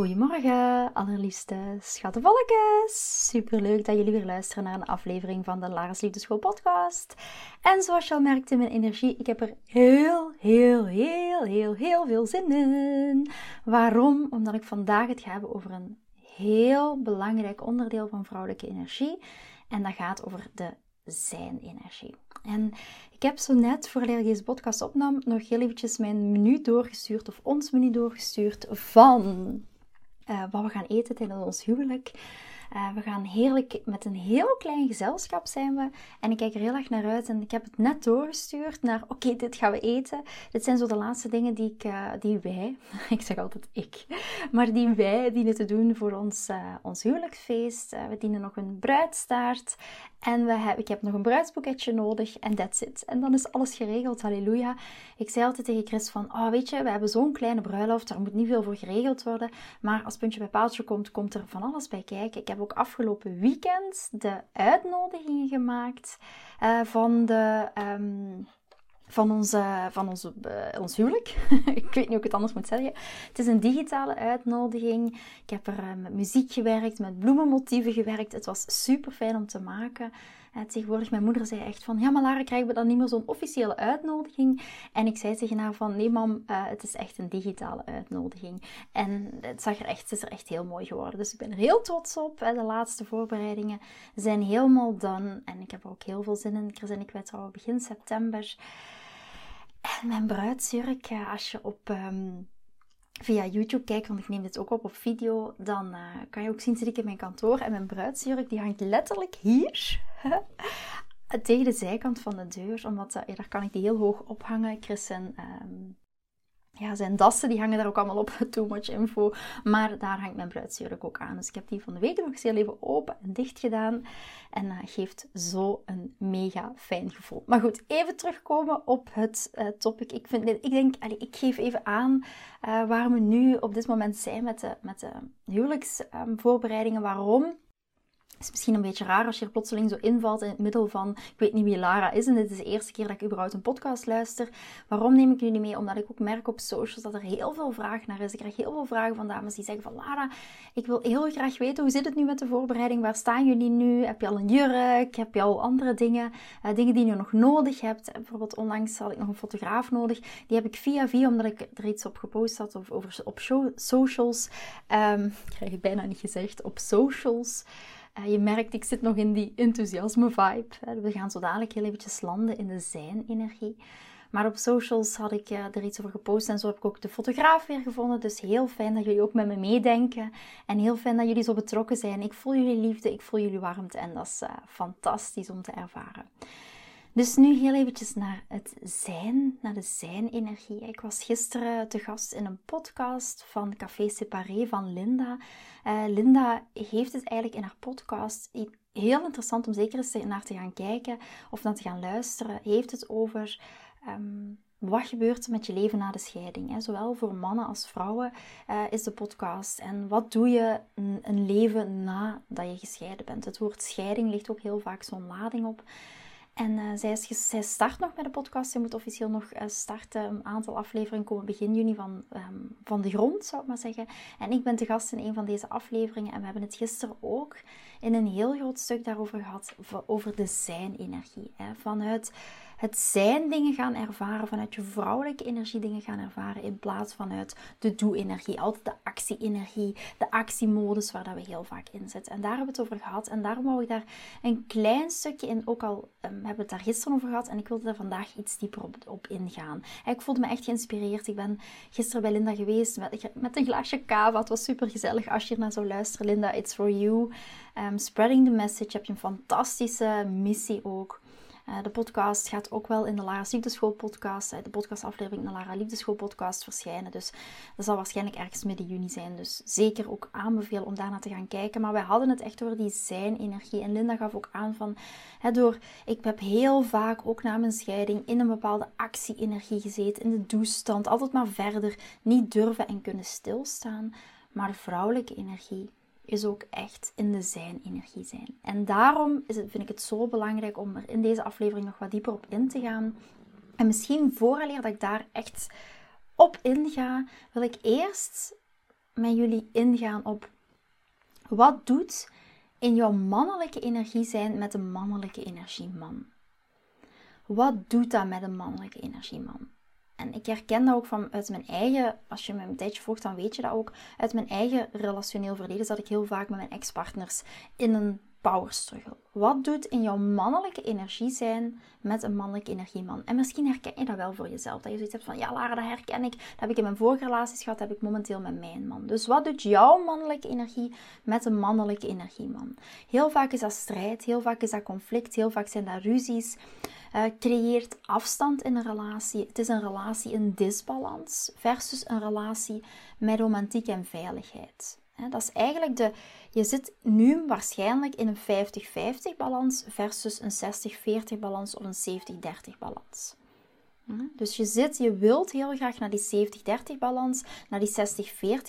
Goedemorgen, allerliefste schattenvolkjes. Super leuk dat jullie weer luisteren naar een aflevering van de Lara's Liefdeschool podcast. En zoals je al merkt in mijn energie, ik heb er heel, heel, heel, heel, heel veel zin in. Waarom? Omdat ik vandaag het ga hebben over een heel belangrijk onderdeel van vrouwelijke energie. En dat gaat over de zijn-energie. En ik heb zo net, voordat ik deze podcast opnam, nog heel eventjes mijn menu doorgestuurd, of ons menu doorgestuurd van uh, wat we gaan eten tijdens ons huwelijk. Uh, we gaan heerlijk met een heel klein gezelschap zijn we. En ik kijk er heel erg naar uit. En ik heb het net doorgestuurd naar, oké, dit gaan we eten. Dit zijn zo de laatste dingen die, ik, uh, die wij, ik zeg altijd ik, maar die wij dienen te doen voor ons, uh, ons huwelijksfeest. we dienen nog een bruidstaart. En we hebben, ik heb nog een bruidsboeketje nodig en that's it. En dan is alles geregeld, halleluja. Ik zei altijd tegen Chris van, oh weet je, we hebben zo'n kleine bruiloft, daar moet niet veel voor geregeld worden. Maar als puntje bij paaltje komt, komt er van alles bij kijken. Ik heb ook afgelopen weekend de uitnodigingen gemaakt uh, van de... Um, van, onze, van onze, uh, ons huwelijk. ik weet niet hoe ik het anders moet zeggen. Het is een digitale uitnodiging. Ik heb er uh, met muziek gewerkt, met bloemenmotieven gewerkt. Het was super fijn om te maken. Uh, tegenwoordig, mijn moeder zei echt van, ja maar Lara, krijgen we dan niet meer zo'n officiële uitnodiging? En ik zei tegen haar van, nee mam, het is echt een digitale uitnodiging. En het, zag er echt, het is er echt heel mooi geworden. Dus ik ben er heel trots op. De laatste voorbereidingen zijn helemaal done. En ik heb er ook heel veel zin in. Chris en ik wij trouwen begin september. En mijn bruidsjurk, als je op, um, via YouTube kijkt, want ik neem dit ook op op video, dan uh, kan je ook zien, zit ik in mijn kantoor. En mijn bruidsjurk, die hangt letterlijk hier. tegen de zijkant van de deur, omdat ja, daar kan ik die heel hoog ophangen. Chris en um, ja, zijn dassen die hangen daar ook allemaal op. Too much info. Maar daar hangt mijn bruidsjurk ook aan. Dus ik heb die van de week nog eens heel even open en dicht gedaan. En dat geeft zo een mega fijn gevoel. Maar goed, even terugkomen op het uh, topic. Ik, vind, ik denk, ik geef even aan uh, waar we nu op dit moment zijn met de, met de huwelijksvoorbereidingen. Waarom? Het is misschien een beetje raar als je er plotseling zo invalt in het middel van, ik weet niet wie Lara is en dit is de eerste keer dat ik überhaupt een podcast luister. Waarom neem ik jullie mee? Omdat ik ook merk op socials dat er heel veel vraag naar is. Ik krijg heel veel vragen van dames die zeggen van, Lara, ik wil heel graag weten, hoe zit het nu met de voorbereiding? Waar staan jullie nu? Heb je al een jurk? Heb je al andere dingen? Uh, dingen die je nog nodig hebt. Bijvoorbeeld onlangs had ik nog een fotograaf nodig. Die heb ik via via, omdat ik er iets op gepost had of over, op socials. Ik krijg het bijna niet gezegd. Op socials. Uh, je merkt, ik zit nog in die enthousiasme vibe. We gaan zo dadelijk heel eventjes landen in de zijn-energie. Maar op socials had ik uh, er iets over gepost en zo heb ik ook de fotograaf weer gevonden. Dus heel fijn dat jullie ook met me meedenken. En heel fijn dat jullie zo betrokken zijn. Ik voel jullie liefde, ik voel jullie warmte en dat is uh, fantastisch om te ervaren. Dus nu heel eventjes naar het zijn, naar de zijn-energie. Ik was gisteren te gast in een podcast van Café Separé van Linda. Uh, Linda heeft het eigenlijk in haar podcast heel interessant om zeker eens naar te gaan kijken of naar te gaan luisteren. Heeft het over um, wat gebeurt er met je leven na de scheiding? Hè? Zowel voor mannen als vrouwen uh, is de podcast. En wat doe je een, een leven nadat je gescheiden bent? Het woord scheiding ligt ook heel vaak zo'n lading op. En uh, zij, is, zij, start nog met de podcast. Ze moet officieel nog uh, starten. Een aantal afleveringen komen begin juni van, um, van de grond, zou ik maar zeggen. En ik ben te gast in een van deze afleveringen. En we hebben het gisteren ook in een heel groot stuk daarover gehad. Over de zijn-energie. Vanuit het zijn dingen gaan ervaren, vanuit je vrouwelijke energie dingen gaan ervaren, in plaats vanuit de doe-energie, altijd de actie-energie, de actiemodus waar dat we heel vaak in zitten. En daar hebben we het over gehad en daarom wou ik daar een klein stukje in, ook al um, hebben we het daar gisteren over gehad en ik wilde daar vandaag iets dieper op, op ingaan. ik voelde me echt geïnspireerd. Ik ben gisteren bij Linda geweest met, met een glaasje kava. Het was super gezellig als je naar zou luisteren. Linda, it's for you. Um, spreading the message. Heb je een fantastische missie ook. Uh, de podcast gaat ook wel in de Lara Liefdeschool podcast, uh, de podcastaflevering in de Lara Liefdeschool podcast verschijnen. Dus dat zal waarschijnlijk ergens midden juni zijn. Dus zeker ook aanbevelen om daarna te gaan kijken. Maar wij hadden het echt over die zijn-energie. En Linda gaf ook aan van, door, ik heb heel vaak ook na mijn scheiding in een bepaalde actie-energie gezeten. In de doestand, altijd maar verder, niet durven en kunnen stilstaan. Maar vrouwelijke energie is ook echt in de zijn-energie zijn. En daarom is het, vind ik het zo belangrijk om er in deze aflevering nog wat dieper op in te gaan. En misschien vooraleer dat ik daar echt op inga, wil ik eerst met jullie ingaan op wat doet in jouw mannelijke energie zijn met een mannelijke energieman. Wat doet dat met een mannelijke energieman? En ik herken dat ook van uit mijn eigen, als je me een tijdje volgt, dan weet je dat ook. Uit mijn eigen relationeel verleden zat ik heel vaak met mijn ex-partners in een power struggle. Wat doet in jouw mannelijke energie zijn met een mannelijke energieman? En misschien herken je dat wel voor jezelf. Dat je zoiets hebt van, ja Lara, dat herken ik. Dat heb ik in mijn vorige relaties gehad, dat heb ik momenteel met mijn man. Dus wat doet jouw mannelijke energie met een mannelijke energieman? Heel vaak is dat strijd, heel vaak is dat conflict, heel vaak zijn dat ruzies. Uh, creëert afstand in een relatie. Het is een relatie in disbalans versus een relatie met romantiek en veiligheid. Dat is eigenlijk de. Je zit nu waarschijnlijk in een 50-50 balans versus een 60-40 balans of een 70-30 balans. Dus je zit, je wilt heel graag naar die 70-30 balans, naar die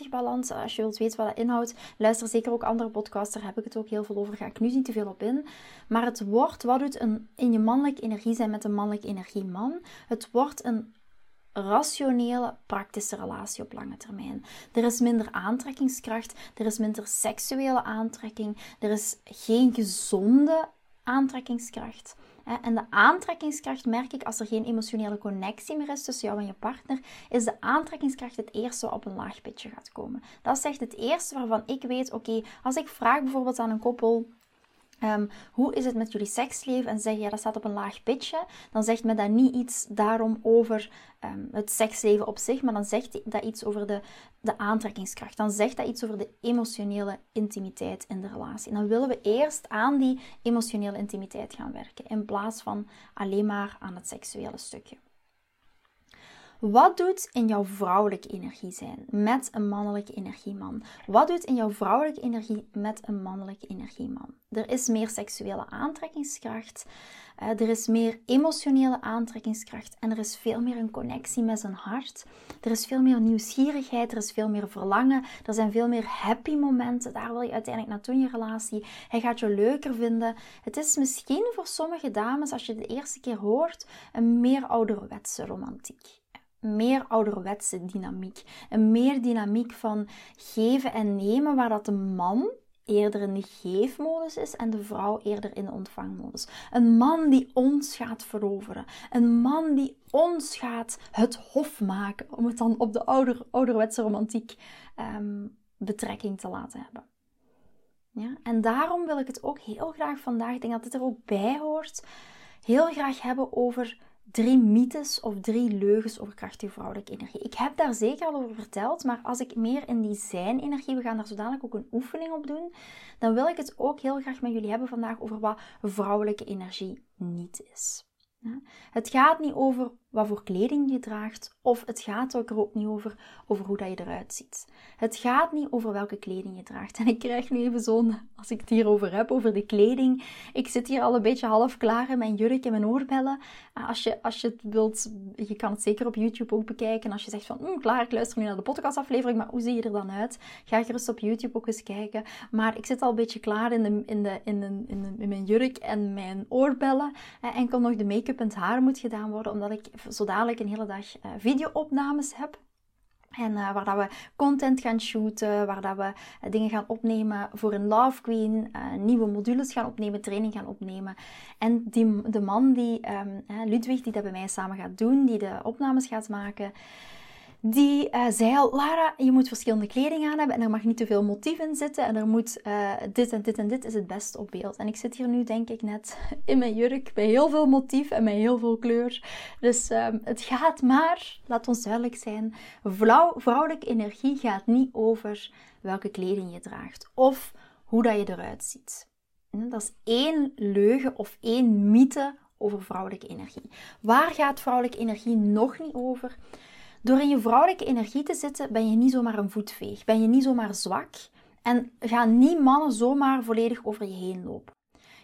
60-40 balans. Als je wilt weten wat dat inhoudt, luister zeker ook andere podcasts, daar heb ik het ook heel veel over. Ga ik nu niet te veel op in. Maar het wordt, wat doet een, in je mannelijke energie zijn met een mannelijke energieman? Het wordt een rationele, praktische relatie op lange termijn. Er is minder aantrekkingskracht, er is minder seksuele aantrekking, er is geen gezonde aantrekkingskracht. En de aantrekkingskracht merk ik als er geen emotionele connectie meer is tussen jou en je partner, is de aantrekkingskracht het eerste wat op een laag pitje gaat komen. Dat is echt het eerste waarvan ik weet, oké, als ik vraag bijvoorbeeld aan een koppel, Ehm, hoe is het met jullie seksleven? En zeg je, dat staat op een laag pitje. Dan zegt me dat niet iets daarom over ehm, het seksleven op zich, maar dan zegt dat iets over de, de aantrekkingskracht. Dan zegt dat iets over de emotionele intimiteit in de relatie. En dan willen we eerst aan die emotionele intimiteit gaan werken, in plaats van alleen maar aan het seksuele stukje. Wat doet in jouw vrouwelijke energie zijn met een mannelijke energieman? Wat doet in jouw vrouwelijke energie met een mannelijke energieman? Er is meer seksuele aantrekkingskracht, eh, er is meer emotionele aantrekkingskracht en er is veel meer een connectie met zijn hart. Er is veel meer nieuwsgierigheid, er is veel meer verlangen, er zijn veel meer happy momenten. Daar wil je uiteindelijk naartoe in je relatie. Hij gaat je leuker vinden. Het is misschien voor sommige dames, als je het de eerste keer hoort, een meer ouderwetse romantiek meer ouderwetse dynamiek. Een meer dynamiek van geven en nemen, waar dat de man eerder in de geefmodus is en de vrouw eerder in de ontvangmodus. Een man die ons gaat veroveren. Een man die ons gaat het hof maken, om het dan op de ouder, ouderwetse romantiek ehm, betrekking te laten hebben. Ja? En daarom wil ik het ook heel graag vandaag, ik denk dat dit er ook bij hoort, heel graag hebben over drie mythes of drie leugens over krachtige vrouwelijke energie. Ik heb daar zeker al over verteld, maar als ik meer in die zijn-energie, we gaan daar zodanig ook een oefening op doen, dan wil ik het ook heel graag met jullie hebben vandaag over wat vrouwelijke energie niet is. Het gaat niet over wat voor kleding je draagt, of het gaat ook er ook niet over, over hoe dat je eruit ziet. Het gaat niet over welke kleding je draagt. En ik krijg nu even zo'n, als ik het hierover heb, over de kleding. Ik zit hier al een beetje half klaar in mijn jurk en mijn oorbellen. Ah, als je, als je het wilt, je kan het zeker op YouTube ook bekijken. Als je zegt van, hm, klaar, ik luister nu naar de podcastaflevering, maar hoe zie je er dan uit? Ga gerust op YouTube ook eens kijken. Maar ik zit al een beetje klaar in, de, in, de, in, de, in, mijn jurk en mijn oorbellen. Enkel nog de make-up en het haar moet gedaan worden, omdat ik zo dadelijk een hele dag uh, videoopnames heb. En uh, waar dat we content gaan shooten, waar dat we uh, dingen gaan opnemen voor een Love Queen, nieuwe modules gaan opnemen, training gaan opnemen. En die, de man, die, um, Ludwig, die dat bij mij samen gaat doen, die de opnames gaat maken, die uh, zei al, Lara, je moet verschillende kleding aan hebben en er mag niet te veel motief in zitten en er moet uh, dit en dit en dit is het best op beeld. En ik zit hier nu denk ik net in mijn jurk met heel veel motief en met heel veel kleur. Dus uh, het gaat maar, laat ons duidelijk zijn, vrouw, vrouwelijke energie gaat niet over welke kleding je draagt of hoe dat je eruit ziet. Dat is één leugen of één mythe over vrouwelijke energie. Waar gaat vrouwelijke energie nog niet over? Door in je vrouwelijke energie te zitten, ben je niet zomaar een voetveeg. Ben je niet zomaar zwak. En gaan niet mannen zomaar volledig over je heen lopen.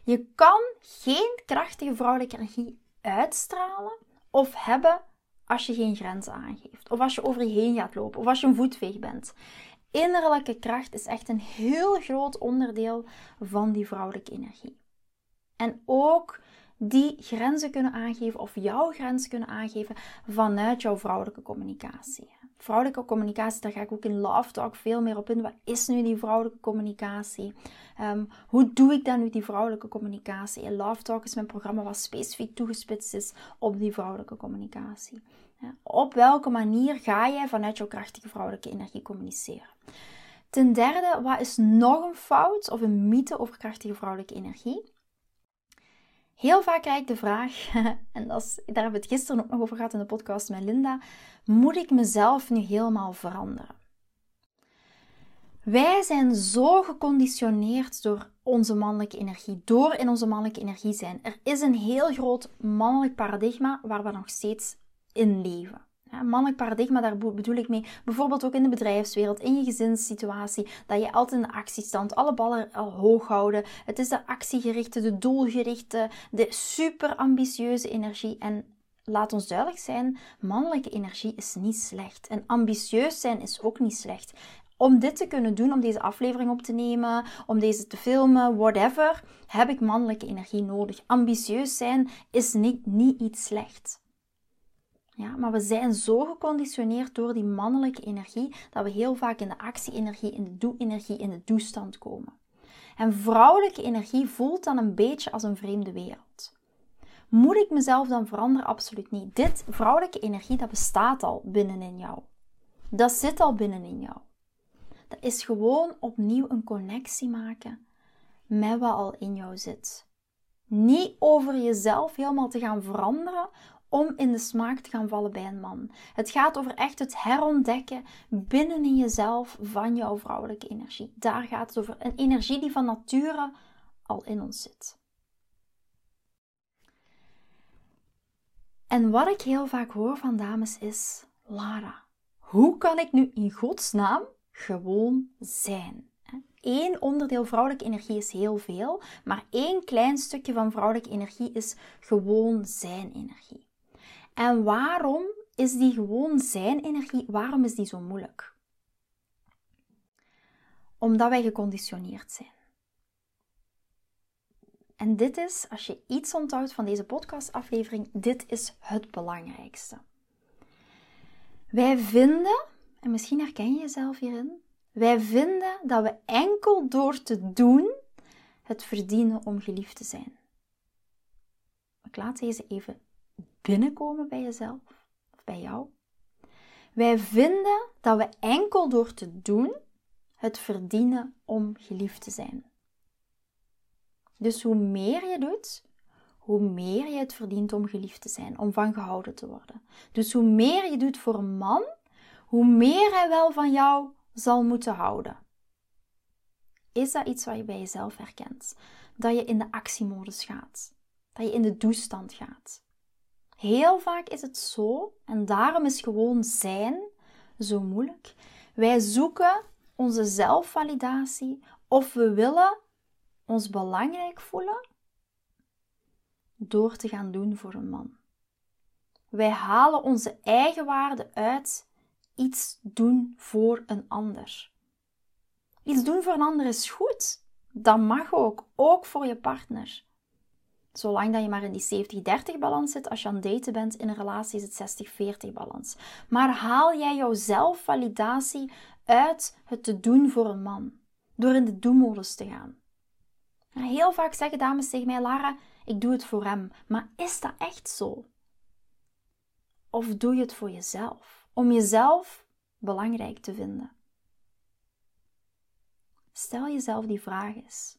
Je kan geen krachtige vrouwelijke energie uitstralen of hebben als je geen grenzen aangeeft. Of als je over je heen gaat lopen. Of als je een voetveeg bent. Innerlijke kracht is echt een heel groot onderdeel van die vrouwelijke energie. En ook die grenzen kunnen aangeven of jouw grenzen kunnen aangeven vanuit jouw vrouwelijke communicatie. Vrouwelijke communicatie, daar ga ik ook in Love Talk veel meer op in. Wat is nu die vrouwelijke communicatie? Ehm, hoe doe ik dan nu die vrouwelijke communicatie? En Love Talk is mijn programma wat specifiek toegespitst is op die vrouwelijke communicatie. op welke manier ga jij vanuit jouw krachtige vrouwelijke energie communiceren? Ten derde, wat is nog een fout of een mythe over krachtige vrouwelijke energie? Heel vaak krijg ik de vraag, en dat daar hebben we het gisteren ook nog over gehad in de podcast met Linda, moet ik mezelf nu helemaal veranderen? Wij zijn zo geconditioneerd door onze mannelijke energie, door in onze mannelijke energie zijn. Er is een heel groot mannelijk paradigma waar we nog steeds in leven. Mannelijk paradigma, daar bedoel ik mee, bijvoorbeeld ook in de bedrijfswereld, in je gezinssituatie, dat je altijd in de actiestand alle ballen al hoog houden. Het is de actiegerichte, de doelgerichte, de super ambitieuze energie. En laat ons duidelijk zijn, mannelijke energie is niet slecht. En ambitieus zijn is ook niet slecht. Om dit te kunnen doen, om deze aflevering op te nemen, om deze te filmen, whatever, heb ik mannelijke energie nodig. Ambitieus zijn is niet, niet iets slecht. Ja, maar we zijn zo geconditioneerd door die mannelijke energie dat we heel vaak in de actie-energie, in de doe-energie, in de doestand komen. En vrouwelijke energie voelt dan een beetje als een vreemde wereld. Moet ik mezelf dan veranderen? Absoluut niet. Dit vrouwelijke energie, dat bestaat al binnenin jou. Dat zit al binnenin jou. Dat is gewoon opnieuw een connectie maken met wat al in jou zit. Niet over jezelf helemaal te gaan veranderen om in de smaak te gaan vallen bij een man. Het gaat over echt het herontdekken binnenin jezelf van jouw vrouwelijke energie. Daar gaat het over een energie die van nature al in ons zit. En wat ik heel vaak hoor van dames is: Lara, hoe kan ik nu in godsnaam gewoon zijn? Eén onderdeel vrouwelijke energie is heel veel, maar één klein stukje van vrouwelijke energie is gewoon zijn energie. En waarom is die gewoon zijn energie, waarom is die zo moeilijk? Omdat wij geconditioneerd zijn. En dit is, als je iets onthoudt van deze podcastaflevering, dit is het belangrijkste. Wij vinden, en misschien herken je jezelf hierin, wij vinden dat we enkel door te doen het verdienen om geliefd te zijn. Ik laat deze even binnenkomen bij jezelf of bij jou. Wij vinden dat we enkel door te doen het verdienen om geliefd te zijn. Dus hoe meer je doet, hoe meer je het verdient om geliefd te zijn, om van gehouden te worden. Dus hoe meer je doet voor een man, hoe meer hij wel van jou zal moeten houden. Is dat iets wat je bij jezelf herkent? Dat je in de actiemodus gaat, dat je in de doestand gaat. Heel vaak is het zo, en daarom is gewoon zijn zo moeilijk. Wij zoeken onze zelfvalidatie of we willen ons belangrijk voelen door te gaan doen voor een man. Wij halen onze eigen waarde uit iets doen voor een ander. Iets doen voor een ander is goed. Dat mag ook, ook voor je partner. Zolang dat je maar in die 70-30 balans zit, als je aan daten bent in een relatie is het 60-40 balans. Maar haal jij jouw zelfvalidatie uit het te doen voor een man. Door in de do-modus te gaan. Heel vaak zeggen dames tegen mij, Lara, ik doe het voor hem. Maar is dat echt zo? Of doe je het voor jezelf? Om jezelf belangrijk te vinden. Stel jezelf die vraag eens.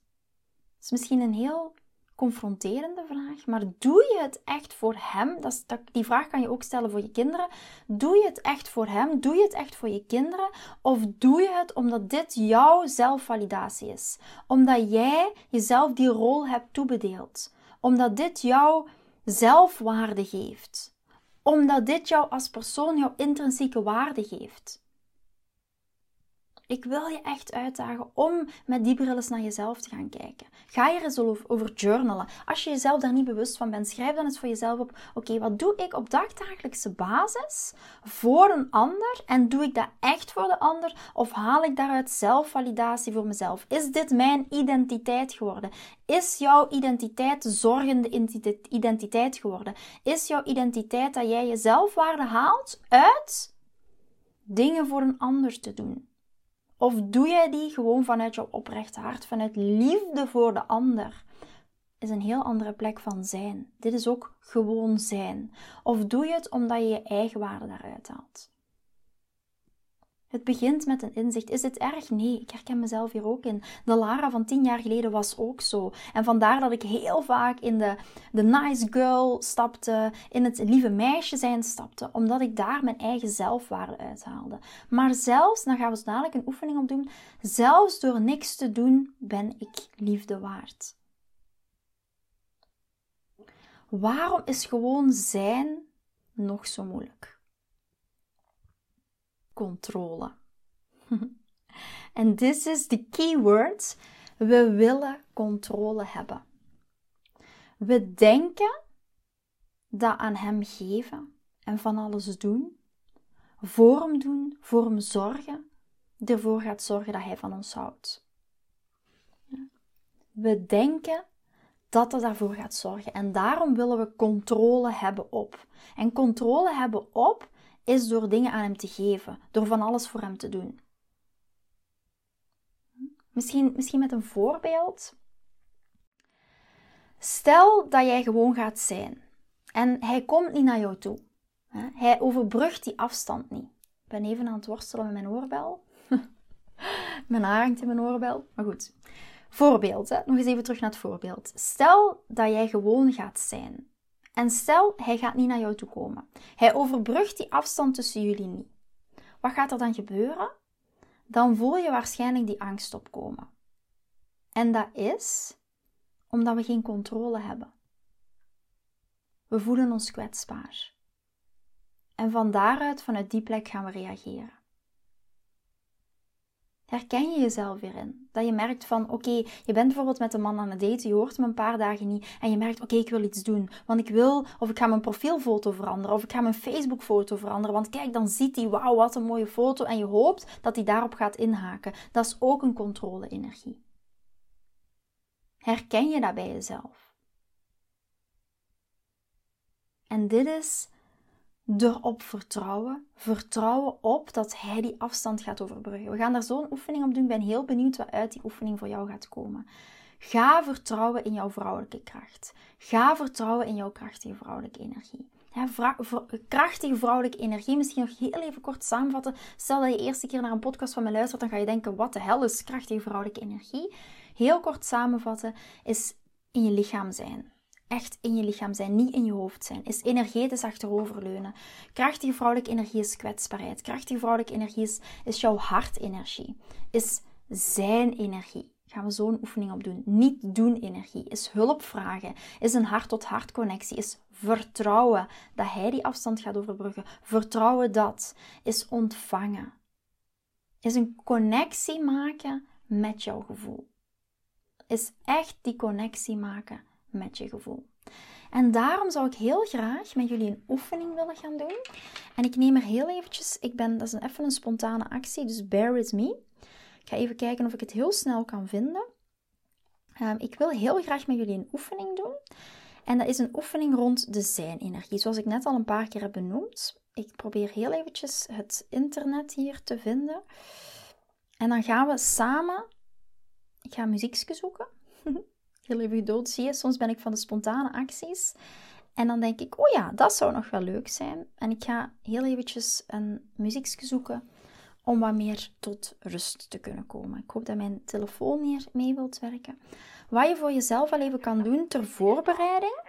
Het is misschien een heel confronterende vraag, maar doe je het echt voor hem? Dat, die vraag kan je ook stellen voor je kinderen. Doe je het echt voor hem? Doe je het echt voor je kinderen? Of doe je het omdat dit jouw zelfvalidatie is? Omdat jij jezelf die rol hebt toebedeeld? Omdat dit jouw zelfwaarde geeft? Omdat dit jou als persoon jouw intrinsieke waarde geeft? Ik wil je echt uitdagen om met die bril eens naar jezelf te gaan kijken. Ga je er eens over journalen. Als je jezelf daar niet bewust van bent, schrijf dan eens voor jezelf op: oké, wat doe ik op dagdagelijkse basis voor een ander? En doe ik dat echt voor de ander? Of haal ik daaruit zelfvalidatie voor mezelf? Is dit mijn identiteit geworden? Is jouw identiteit zorgende identiteit geworden? Is jouw identiteit dat jij je zelfwaarde haalt uit dingen voor een ander te doen? Of doe jij die gewoon vanuit jouw oprechte hart, vanuit liefde voor de ander? Is een heel andere plek van zijn. Dit is ook gewoon zijn. Of doe je het omdat je je eigen waarde daaruit haalt? Het begint met een inzicht. Is dit erg? Nee, ik herken mezelf hier ook in. De Lara van tien jaar geleden was ook zo. En vandaar dat ik heel vaak in de, de nice girl stapte, in het lieve meisje zijn stapte, omdat ik daar mijn eigen zelfwaarde uithaalde. Maar zelfs, dan gaan we zo dadelijk een oefening op doen, zelfs door niks te doen ben ik liefde waard. Waarom is gewoon zijn nog zo moeilijk? Controle. en this is the keyword. We willen controle hebben. We denken dat aan hem geven en van alles doen, voor hem doen, voor hem zorgen, ervoor gaat zorgen dat hij van ons houdt. We denken dat het daarvoor gaat zorgen en daarom willen we controle hebben op. En controle hebben op is door dingen aan hem te geven, door van alles voor hem te doen. Misschien, misschien met een voorbeeld. Stel dat jij gewoon gaat zijn en hij komt niet naar jou toe. Hij overbrugt die afstand niet. Ik ben even aan het worstelen met mijn oorbel. mijn haar hangt in mijn oorbel. Maar goed. Voorbeeld, hè? nog eens even terug naar het voorbeeld. Stel dat jij gewoon gaat zijn. En stel, hij gaat niet naar jou toe komen. Hij overbrugt die afstand tussen jullie niet. Wat gaat er dan gebeuren? Dan voel je waarschijnlijk die angst opkomen. En dat is omdat we geen controle hebben. We voelen ons kwetsbaar. En van daaruit, vanuit die plek, gaan we reageren. Herken je jezelf weer in? Dat je merkt van, oké, je bent bijvoorbeeld met een man aan het daten, je hoort hem een paar dagen niet en je merkt, oké, ik wil iets doen. Want ik wil, of ik ga mijn profielfoto veranderen, of ik ga mijn Facebookfoto veranderen. Want kijk, dan ziet hij, wauw, wat een mooie foto. En je hoopt dat hij daarop gaat inhaken. Dat is ook een controle-energie. Herken je dat bij jezelf? En dit is erop vertrouwen. Vertrouwen op dat hij die afstand gaat overbruggen. We gaan daar zo'n oefening op doen. Ik ben heel benieuwd wat uit die oefening voor jou gaat komen. Ga vertrouwen in jouw vrouwelijke kracht. Ga vertrouwen in jouw krachtige vrouwelijke energie. krachtige vrouwelijke energie, misschien nog heel even kort samenvatten. Stel dat je eerste keer naar een podcast van mij luistert, dan ga je denken: wat de hel is krachtige vrouwelijke energie? Heel kort samenvatten is in je lichaam zijn echt in je lichaam zijn, niet in je hoofd zijn. Is energetisch achteroverleunen. Krachtige vrouwelijke energie is kwetsbaarheid. Krachtige vrouwelijke energie is, jouw hartenergie. Is zijn energie. Gaan we zo'n oefening op doen. Niet doen energie. Is hulp vragen. Is een hart-tot-hart connectie. Is vertrouwen dat hij die afstand gaat overbruggen. Vertrouwen dat. Is ontvangen. Is een connectie maken met jouw gevoel. Is echt die connectie maken met je gevoel. En daarom zou ik heel graag met jullie een oefening willen gaan doen. En ik neem er heel eventjes, ik ben, dat is een, even een spontane actie, dus bear with me. Ik ga even kijken of ik het heel snel kan vinden. Ehm, ik wil heel graag met jullie een oefening doen. En dat is een oefening rond de zijn-energie, zoals ik net al een paar keer heb benoemd. Ik probeer heel eventjes het internet hier te vinden. En dan gaan we samen... Ik ga muziekje zoeken. heel even dood zie je. Soms ben ik van de spontane acties. En dan denk ik, oh ja, dat zou nog wel leuk zijn. En ik ga heel eventjes een muziekje zoeken om wat meer tot rust te kunnen komen. Ik hoop dat mijn telefoon hier mee wilt werken. Wat je voor jezelf al even kan doen ter voorbereiding.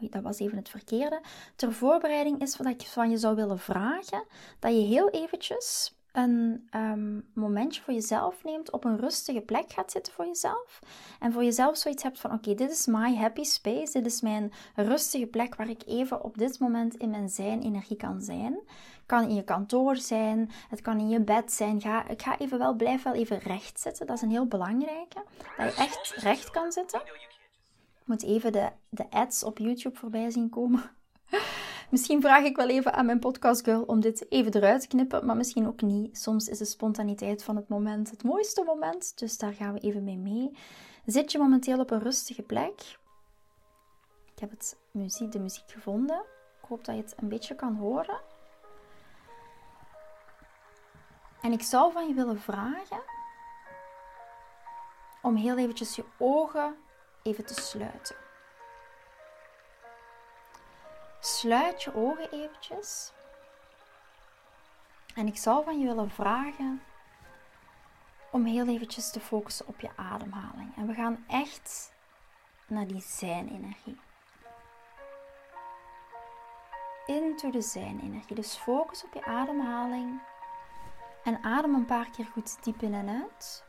Oei, dat was even het verkeerde. Ter voorbereiding is wat ik van je zou willen vragen dat je heel eventjes een um, momentje voor jezelf neemt, op een rustige plek gaat zitten voor jezelf. En voor jezelf zoiets hebt van: oké, dit is my happy space. Dit is mijn rustige plek waar ik even op dit moment in mijn zijn energie kan zijn. Kan in je kantoor zijn, het kan in je bed zijn. Ga, ik ga even wel, blijf wel even recht zitten. Dat is een heel belangrijke. Dat je echt recht kan zitten. Ik moet even de, de ads op YouTube voorbij zien komen. Misschien vraag ik wel even aan mijn podcastgirl om dit even eruit te knippen, maar misschien ook niet. Soms is de spontaniteit van het moment het mooiste moment, dus daar gaan we even mee mee. Zit je momenteel op een rustige plek? Ik heb het muziek, de muziek gevonden. Ik hoop dat je het een beetje kan horen. En ik zou van je willen vragen om heel eventjes je ogen even te sluiten. Sluit je ogen eventjes. En ik zou van je willen vragen om heel eventjes te focussen op je ademhaling. En we gaan echt naar die zijn-energie. Into de zijn-energie. Dus focus op je ademhaling. En adem een paar keer goed diep in en uit.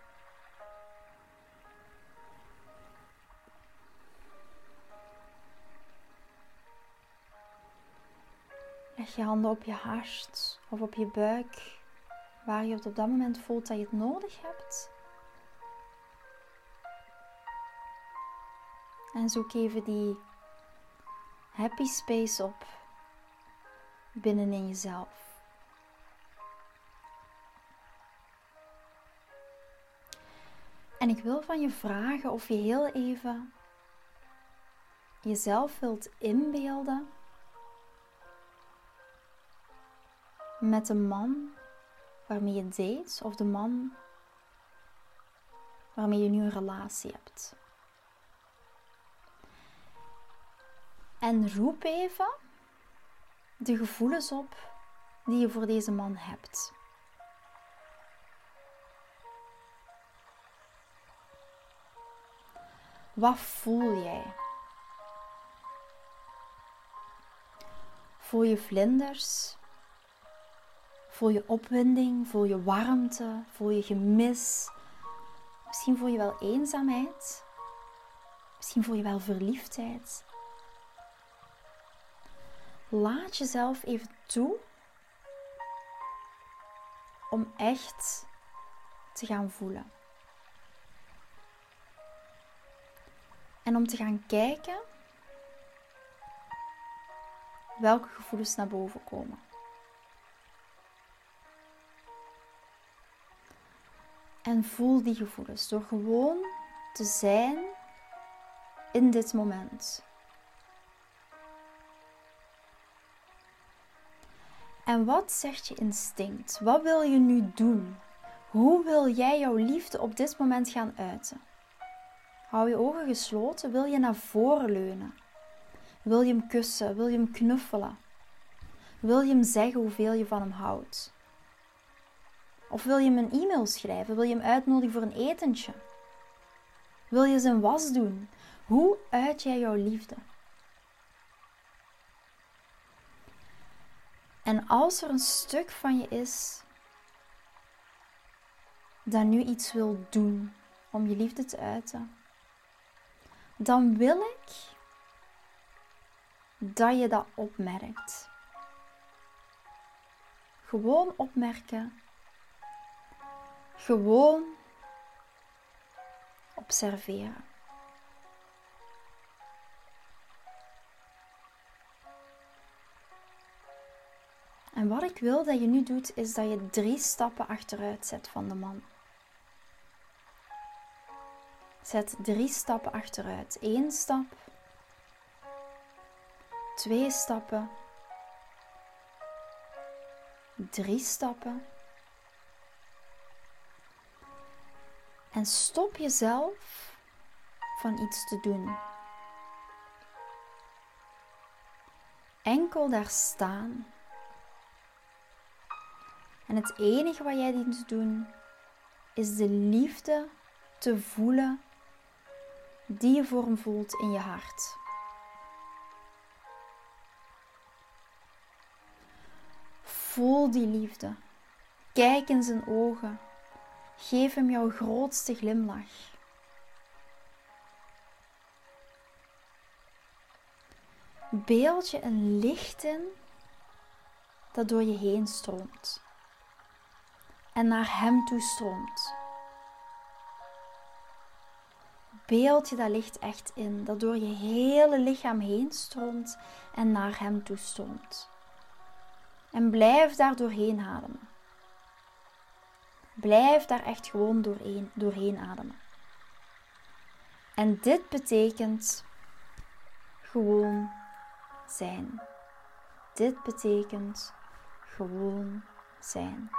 Leg je handen op je hart of op je buik, waar je op dat moment voelt dat je het nodig hebt. En zoek even die happy space op binnenin jezelf. En ik wil van je vragen of je heel even jezelf wilt inbeelden met de man waarmee je date of de man waarmee je nu een relatie hebt. En roep even de gevoelens op die je voor deze man hebt. Wat voel jij? Voel je vlinders Voel je opwinding, voel je warmte, voel je gemis. Misschien voel je wel eenzaamheid. Misschien voel je wel verliefdheid. Laat jezelf even toe om echt te gaan voelen. En om te gaan kijken welke gevoelens naar boven komen. En voel die gevoelens door gewoon te zijn in dit moment. En wat zegt je instinct? Wat wil je nu doen? Hoe wil jij jouw liefde op dit moment gaan uiten? Hou je ogen gesloten. Wil je naar voren leunen? Wil je hem kussen? Wil je hem knuffelen? Wil je hem zeggen hoeveel je van hem houdt? Of wil je hem een e-mail schrijven? Wil je hem uitnodigen voor een etentje? Wil je zijn was doen? Hoe uit jij jouw liefde? En als er een stuk van je is dat nu iets wil doen om je liefde te uiten, dan wil ik dat je dat opmerkt. Gewoon opmerken gewoon observeren. En wat ik wil dat je nu doet, is dat je drie stappen achteruit zet van de man. Zet drie stappen achteruit. Eén stap, twee stappen, drie stappen. En stop jezelf van iets te doen. Enkel daar staan. En het enige wat jij dient te doen is de liefde te voelen die je voor hem voelt in je hart. Voel die liefde. Kijk in zijn ogen. Geef hem jouw grootste glimlach. Beeld je een licht in dat door je heen stroomt en naar hem toe stroomt. Beeld je dat licht echt in, dat door je hele lichaam heen stroomt en naar hem toe stroomt. En blijf daar doorheen ademen. Blijf daar echt gewoon doorheen, doorheen ademen. En dit betekent gewoon zijn. Dit betekent gewoon zijn.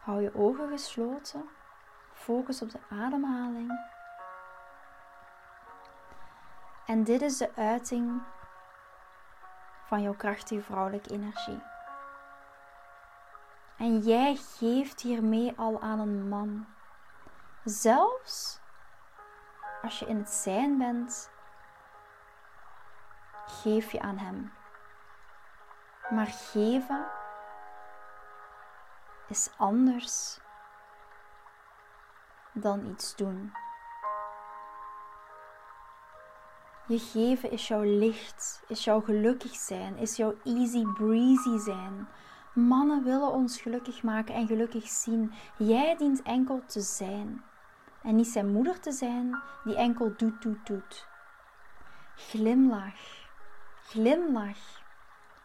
Hou je ogen gesloten. Focus op de ademhaling. En dit is de uiting van jouw krachtige vrouwelijke energie. En jij geeft hiermee al aan een man. Zelfs als je in het zijn bent, geef je aan hem. Maar geven is anders dan iets doen. Je geven is jouw licht, is jouw gelukkig zijn, is jouw easy breezy zijn. Mannen willen ons gelukkig maken en gelukkig zien. Jij dient enkel te zijn. En niet zijn moeder te zijn die enkel doet, doet, doet. Glimlach. Glimlach.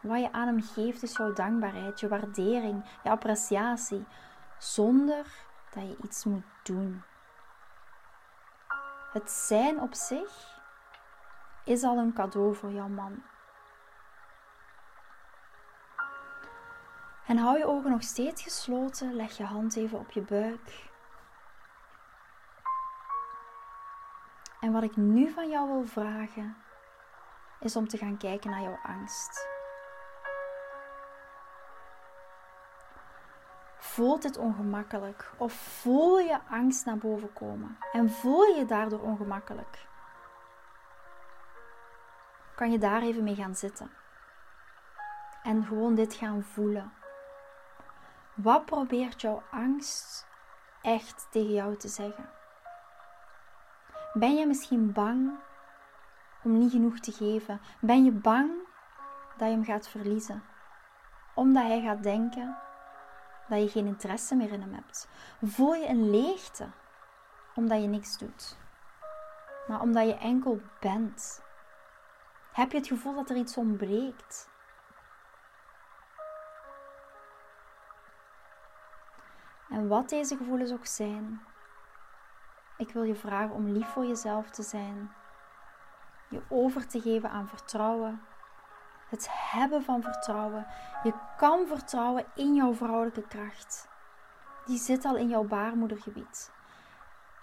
Wat je aan hem geeft is jouw dankbaarheid, je waardering, je appreciatie. Zonder dat je iets moet doen. Het zijn op zich is al een cadeau voor jouw man. En hou je ogen nog steeds gesloten. Leg je hand even op je buik. En wat ik nu van jou wil vragen, is om te gaan kijken naar jouw angst. Voelt dit ongemakkelijk of voel je angst naar boven komen en voel je daardoor ongemakkelijk? Kan je daar even mee gaan zitten en gewoon dit gaan voelen? Wat probeert jouw angst echt tegen jou te zeggen? Ben je misschien bang om niet genoeg te geven? Ben je bang dat je hem gaat verliezen? Omdat hij gaat denken dat je geen interesse meer in hem hebt? Voel je een leegte omdat je niks doet, maar omdat je enkel bent? Heb je het gevoel dat er iets ontbreekt? En wat deze gevoelens ook zijn, ik wil je vragen om lief voor jezelf te zijn, je over te geven aan vertrouwen het hebben van vertrouwen. Je kan vertrouwen in jouw vrouwelijke kracht. Die zit al in jouw baarmoedergebied.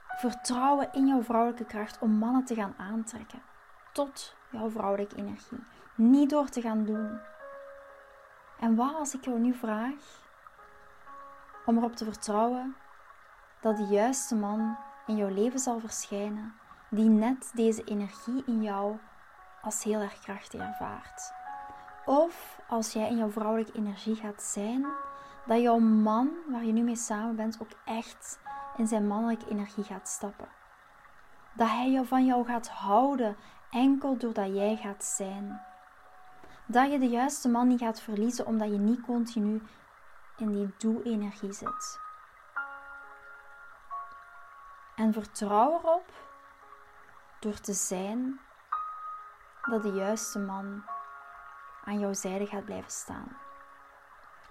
Vertrouwen in jouw vrouwelijke kracht om mannen te gaan aantrekken. Tot jouw vrouwelijke energie. Niet door te gaan doen. En wat als ik jou nu vraag om erop te vertrouwen dat de juiste man in jouw leven zal verschijnen, die net deze energie in jou als heel erg krachtig ervaart. Of als jij in jouw vrouwelijke energie gaat zijn, dat jouw man waar je nu mee samen bent ook echt in zijn mannelijke energie gaat stappen. Dat hij van jou gaat houden enkel doordat jij gaat zijn. Dat je de juiste man niet gaat verliezen omdat je niet continu in die doe-energie zit. En vertrouw erop door te zijn dat de juiste man aan jouw zijde gaat blijven staan.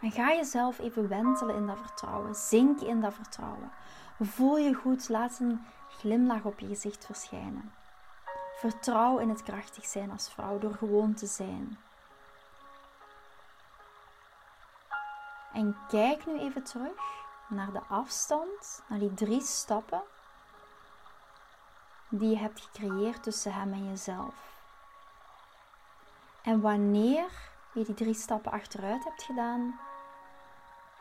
En ga jezelf even wentelen in dat vertrouwen. Zink in dat vertrouwen. Voel je goed. Laat een glimlach op je gezicht verschijnen. Vertrouw in het krachtig zijn als vrouw door gewoon te zijn. En kijk nu even terug naar de afstand, naar die drie stappen die je hebt gecreëerd tussen hem en jezelf. En wanneer je die drie stappen achteruit hebt gedaan,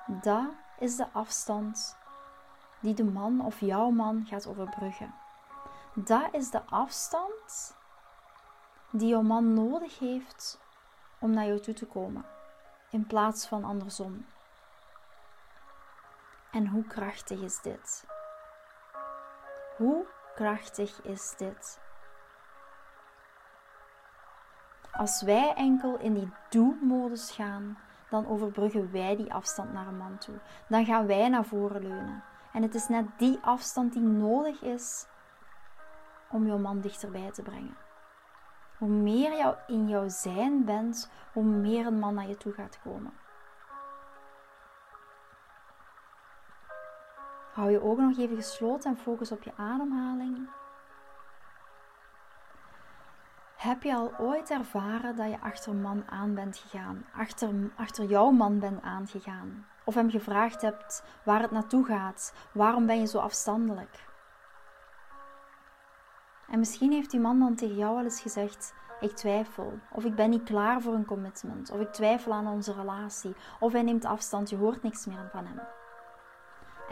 dat is de afstand die de man of jouw man gaat overbruggen. Dat is de afstand die jouw man nodig heeft om naar jou toe te komen, in plaats van andersom. En hoe krachtig is dit? Hoe krachtig is dit? Als wij enkel in die do-modus gaan, dan overbruggen wij die afstand naar een man toe. Dan gaan wij naar voren leunen. En het is net die afstand die nodig is om jouw man dichterbij te brengen. Hoe meer jou in jouw zijn bent, hoe meer een man naar je toe gaat komen. Hou je ogen nog even gesloten en focus op je ademhaling. Heb je al ooit ervaren dat je achter man aan bent gegaan, achter, achter jouw man bent aangegaan? Of hem gevraagd hebt waar het naartoe gaat, waarom ben je zo afstandelijk? En misschien heeft die man dan tegen jou wel eens gezegd: Ik twijfel, of ik ben niet klaar voor een commitment, of ik twijfel aan onze relatie, of hij neemt afstand, je hoort niks meer van hem.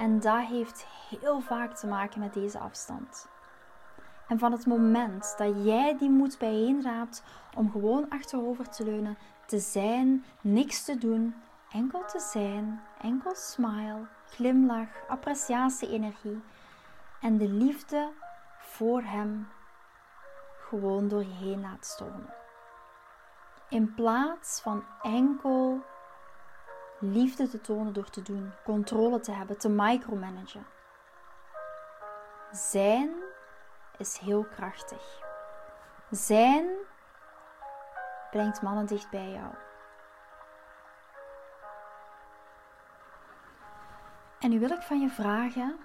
En dat heeft heel vaak te maken met deze afstand. En van het moment dat jij die moed bijeenraapt om gewoon achterover te leunen, te zijn, niks te doen, enkel te zijn, enkel smile, glimlach, appreciatie-energie en de liefde voor hem gewoon door je heen laat stormen. In plaats van enkel liefde te tonen door te doen, controle te hebben, te micromanagen. Zijn is heel krachtig. Zijn brengt mannen dicht bij jou. En nu wil ik van je vragen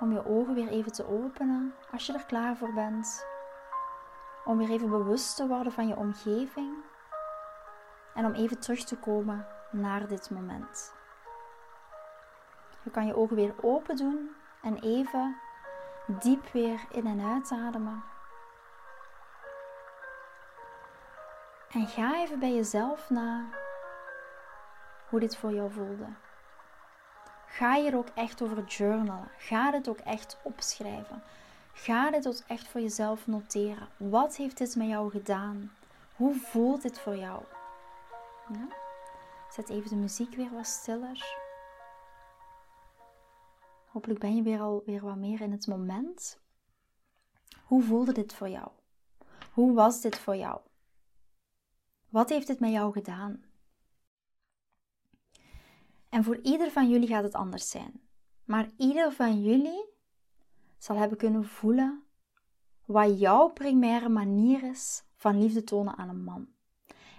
om je ogen weer even te openen als je er klaar voor bent. Om weer even bewust te worden van je omgeving en om even terug te komen naar dit moment. Je kan je ogen weer open doen en even diep weer in en uitademen. En ga even bij jezelf na hoe dit voor jou voelde. Ga hier ook echt over journalen. Ga dit ook echt opschrijven. Ga dit ook echt voor jezelf noteren. Wat heeft dit met jou gedaan? Hoe voelt dit voor jou? Ja? Zet even de muziek weer wat stiller. Hopelijk ben je weer al weer wat meer in het moment. Hoe voelde dit voor jou? Hoe was dit voor jou? Wat heeft dit met jou gedaan? En voor ieder van jullie gaat het anders zijn. Maar ieder van jullie zal hebben kunnen voelen wat jouw primaire manier is van liefde tonen aan een man.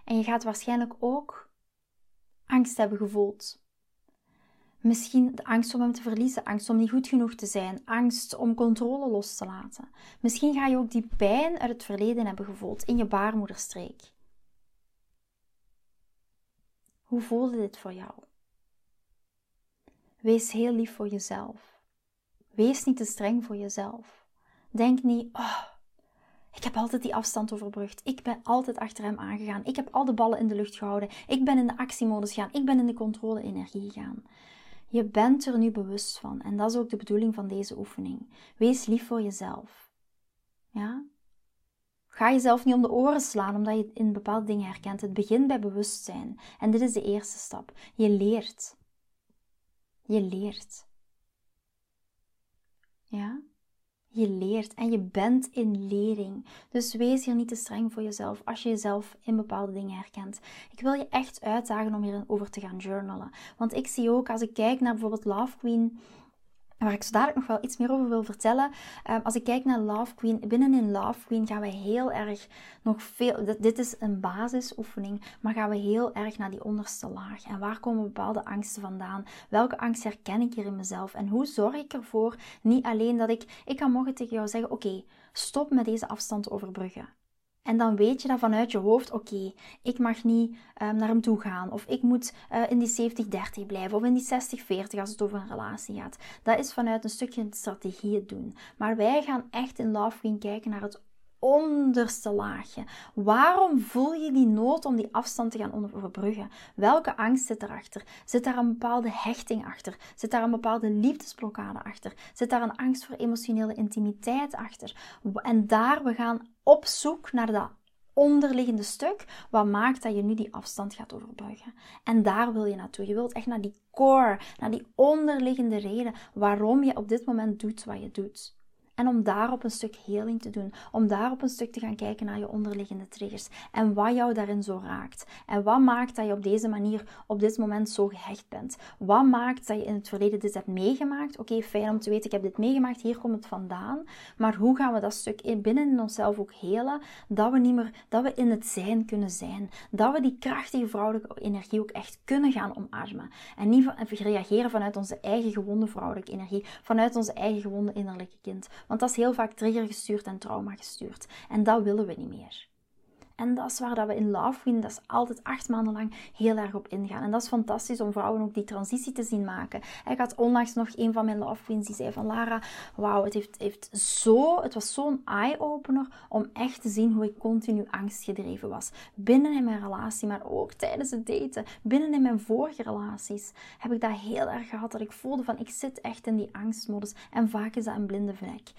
En je gaat waarschijnlijk ook angst hebben gevoeld. Misschien de angst om hem te verliezen, angst om niet goed genoeg te zijn, angst om controle los te laten. Misschien ga je ook die pijn uit het verleden hebben gevoeld in je baarmoederstreek. Hoe voelde dit voor jou? Wees heel lief voor jezelf. Wees niet te streng voor jezelf. Denk niet, oh, ik heb altijd die afstand overbrugd. Ik ben altijd achter hem aangegaan. Ik heb al de ballen in de lucht gehouden. Ik ben in de actiemodus gegaan. Ik ben in de controle-energie gegaan. Je bent er nu bewust van. En dat is ook de bedoeling van deze oefening. Wees lief voor jezelf. Ja? Ga jezelf niet om de oren slaan omdat je in bepaalde dingen herkent. Het begint bij bewustzijn. En dit is de eerste stap. Je leert. Je leert. Ja? Je leert en je bent in lering. Dus wees hier niet te streng voor jezelf als je jezelf in bepaalde dingen herkent. Ik wil je echt uitdagen om hierover te gaan journalen. Want ik zie ook als ik kijk naar bijvoorbeeld Love Queen waar ik zo dadelijk nog wel iets meer over wil vertellen. Ehm, als ik kijk naar Love Queen, binnen in Love Queen gaan we heel erg nog veel. Dit, is een basisoefening, maar gaan we heel erg naar die onderste laag. En waar komen bepaalde angsten vandaan? Welke angst herken ik hier in mezelf? En hoe zorg ik ervoor? Niet alleen dat ik. Ik kan morgen tegen jou zeggen: Oké, stop met deze afstand overbruggen. En dan weet je dat vanuit je hoofd, oké, ik mag niet um, naar hem toe gaan. Of ik moet uh, in die 70-30 blijven. Of in die 60-40 als het over een relatie gaat. Dat is vanuit een stukje strategie doen. Maar wij gaan echt in Love Queen kijken naar het onderste laagje. Waarom voel je die nood om die afstand te gaan overbruggen? Welke angst zit erachter? Zit daar een bepaalde hechting achter? Zit daar een bepaalde liefdesblokkade achter? Zit daar een angst voor emotionele intimiteit achter? En daar, we gaan op zoek naar dat onderliggende stuk, wat maakt dat je nu die afstand gaat overbruggen. En daar wil je naartoe. Je wilt echt naar die core, naar die onderliggende reden waarom je op dit moment doet wat je doet. En om daarop een stuk heling te doen. Om daarop een stuk te gaan kijken naar je onderliggende triggers. En wat jou daarin zo raakt. En wat maakt dat je op deze manier op dit moment zo gehecht bent. Wat maakt dat je in het verleden dit hebt meegemaakt. Oké, fijn om te weten, ik heb dit meegemaakt, hier komt het vandaan. Maar hoe gaan we dat stuk binnen in onszelf ook helen? Dat we niet meer, dat we in het zijn kunnen zijn. Dat we die krachtige vrouwelijke energie ook echt kunnen gaan omarmen. En niet reageren vanuit onze eigen gewonde vrouwelijke energie. Vanuit onze eigen gewonde innerlijke kind. Want dat is heel vaak triggergestuurd en trauma gestuurd. En dat willen we niet meer. En dat is waar dat we in Love Queen, dat is altijd acht maanden lang heel erg op ingaan. En dat is fantastisch om vrouwen ook die transitie te zien maken. Ik had onlangs nog een van mijn Love Queens die zei van Lara, wauw, het, heeft, heeft zo, het was zo'n eye-opener om echt te zien hoe ik continu angstgedreven was. Binnen in mijn relatie, maar ook tijdens het daten. Binnen in mijn vorige relaties heb ik dat heel erg gehad. Dat ik voelde van, ik zit echt in die angstmodus. En vaak is dat een blinde vlek.